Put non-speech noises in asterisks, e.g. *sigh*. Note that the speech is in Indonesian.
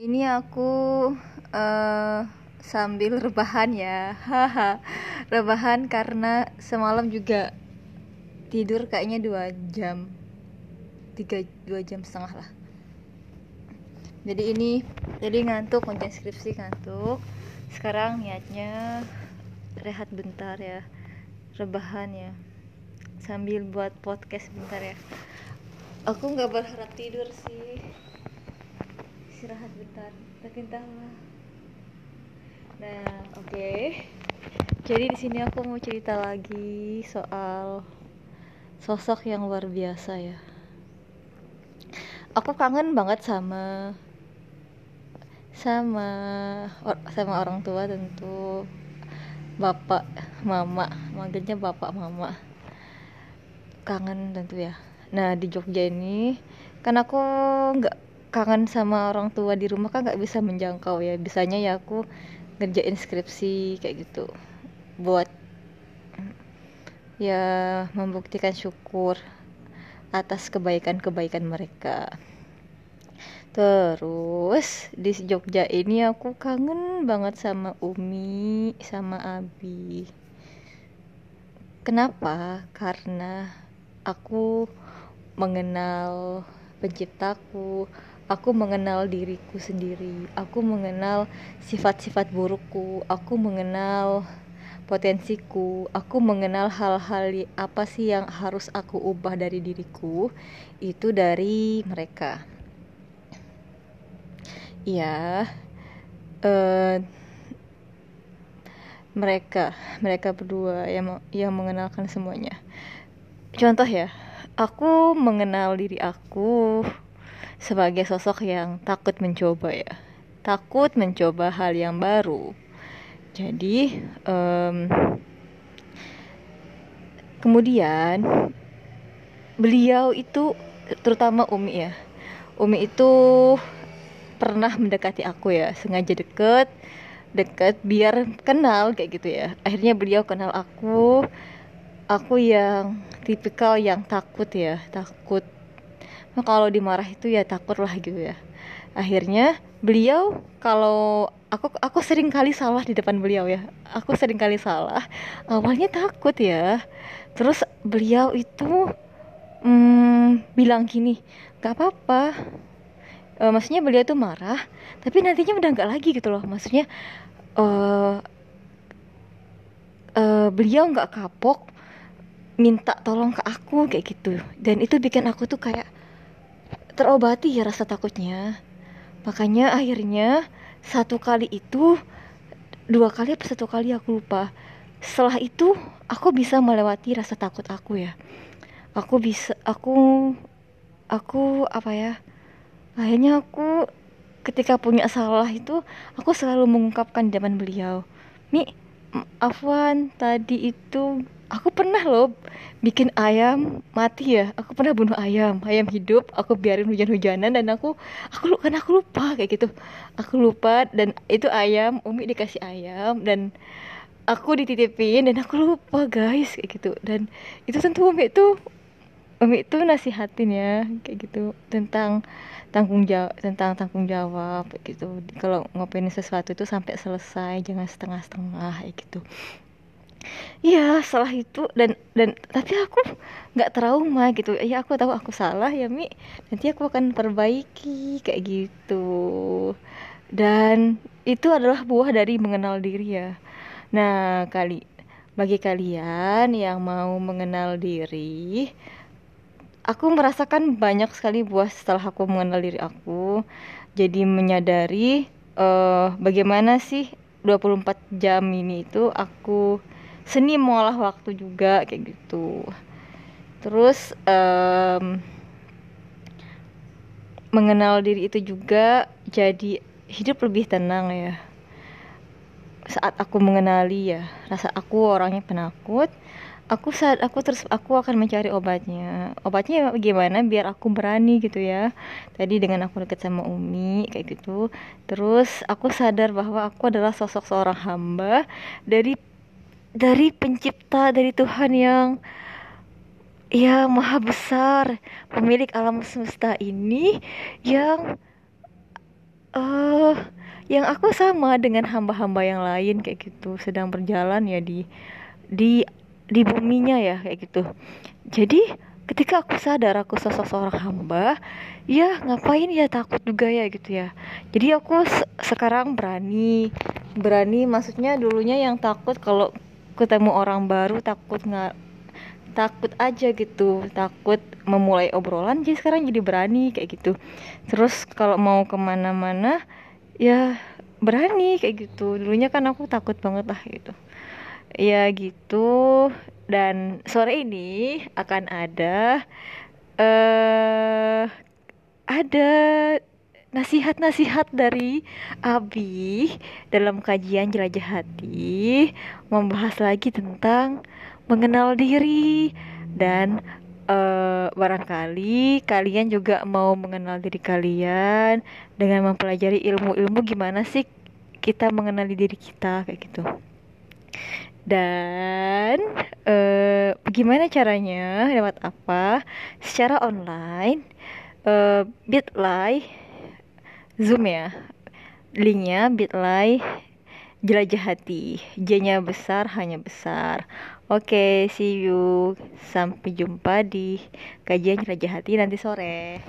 Ini aku uh, sambil rebahan ya, *laughs* haha, rebahan karena semalam juga tidur kayaknya dua jam, tiga dua jam setengah lah. Jadi ini, jadi ngantuk, ngerjain skripsi ngantuk. Sekarang niatnya rehat bentar ya, rebahan ya, sambil buat podcast bentar ya. Aku nggak berharap tidur sih istirahat bentar tapi entahlah nah oke. Okay. jadi di sini aku mau cerita lagi soal sosok yang luar biasa ya. Aku kangen banget sama sama sama orang tua tentu. Bapak mama manggilnya bapak mama. Kangen tentu ya. Nah di Jogja ini kan aku nggak kangen sama orang tua di rumah kan nggak bisa menjangkau ya. Bisanya ya aku ngerjain skripsi kayak gitu buat ya membuktikan syukur atas kebaikan-kebaikan mereka. Terus di Jogja ini aku kangen banget sama Umi sama Abi. Kenapa? Karena aku mengenal penciptaku Aku mengenal diriku sendiri. Aku mengenal sifat-sifat burukku. Aku mengenal potensiku. Aku mengenal hal-hal apa sih yang harus aku ubah dari diriku. Itu dari mereka. Iya. Uh, mereka, mereka berdua yang yang mengenalkan semuanya. Contoh ya, aku mengenal diri aku sebagai sosok yang takut mencoba ya. Takut mencoba hal yang baru. Jadi um, kemudian beliau itu terutama Umi ya. Umi itu pernah mendekati aku ya sengaja deket deket biar kenal kayak gitu ya. Akhirnya beliau kenal aku aku yang tipikal yang takut ya takut kalau dimarah itu ya takut lah gitu ya. Akhirnya beliau kalau aku aku sering kali salah di depan beliau ya. Aku sering kali salah. Awalnya takut ya. Terus beliau itu hmm, bilang gini gak apa-apa. E, maksudnya beliau tuh marah tapi nantinya udah nggak lagi gitu loh. Maksudnya uh, uh, beliau nggak kapok minta tolong ke aku kayak gitu. Dan itu bikin aku tuh kayak terobati ya rasa takutnya. Makanya akhirnya satu kali itu dua kali apa satu kali aku lupa. Setelah itu aku bisa melewati rasa takut aku ya. Aku bisa aku aku apa ya akhirnya aku ketika punya salah itu aku selalu mengungkapkan zaman beliau. Mi Afwan tadi itu aku pernah loh bikin ayam mati ya. Aku pernah bunuh ayam. Ayam hidup aku biarin hujan-hujanan dan aku aku kan aku lupa kayak gitu. Aku lupa dan itu ayam umi dikasih ayam dan aku dititipin dan aku lupa guys kayak gitu. Dan itu tentu umi itu umi itu nasihatin ya kayak gitu tentang tanggung jawab tentang tanggung jawab kayak gitu. Kalau ngopain sesuatu itu sampai selesai jangan setengah-setengah kayak gitu Iya salah itu. Dan dan tapi aku nggak trauma gitu. Ya aku tahu aku salah ya mi. Nanti aku akan perbaiki kayak gitu. Dan itu adalah buah dari mengenal diri ya. Nah kali bagi kalian yang mau mengenal diri aku merasakan banyak sekali buah setelah aku mengenal diri aku. Jadi menyadari uh, bagaimana sih 24 jam ini itu aku seni mengolah waktu juga kayak gitu. Terus um, mengenal diri itu juga jadi hidup lebih tenang ya. Saat aku mengenali ya rasa aku orangnya penakut aku saat aku terus aku akan mencari obatnya. Obatnya gimana biar aku berani gitu ya. Tadi dengan aku deket sama Umi kayak gitu. Terus aku sadar bahwa aku adalah sosok seorang hamba dari dari pencipta dari Tuhan yang yang maha besar pemilik alam semesta ini yang uh, yang aku sama dengan hamba-hamba yang lain kayak gitu sedang berjalan ya di di di buminya ya kayak gitu. Jadi ketika aku sadar aku sosok seorang hamba ya ngapain ya takut juga ya gitu ya. Jadi aku se sekarang berani berani maksudnya dulunya yang takut kalau ketemu orang baru takut nggak takut aja gitu takut memulai obrolan jadi sekarang jadi berani kayak gitu. Terus kalau mau ke mana-mana ya berani kayak gitu. Dulunya kan aku takut banget lah gitu. Ya gitu dan sore ini akan ada eh uh, ada nasihat-nasihat dari Abi dalam kajian jelajah hati membahas lagi tentang mengenal diri. Dan uh, barangkali kalian juga mau mengenal diri kalian dengan mempelajari ilmu-ilmu gimana sih kita mengenali diri kita kayak gitu. Dan uh, gimana caranya? Lewat apa? Secara online uh, bitly zoom ya. Linknya bitly jelajah hati. J-nya besar hanya besar. Oke okay, see you. Sampai jumpa di kajian jelajah hati nanti sore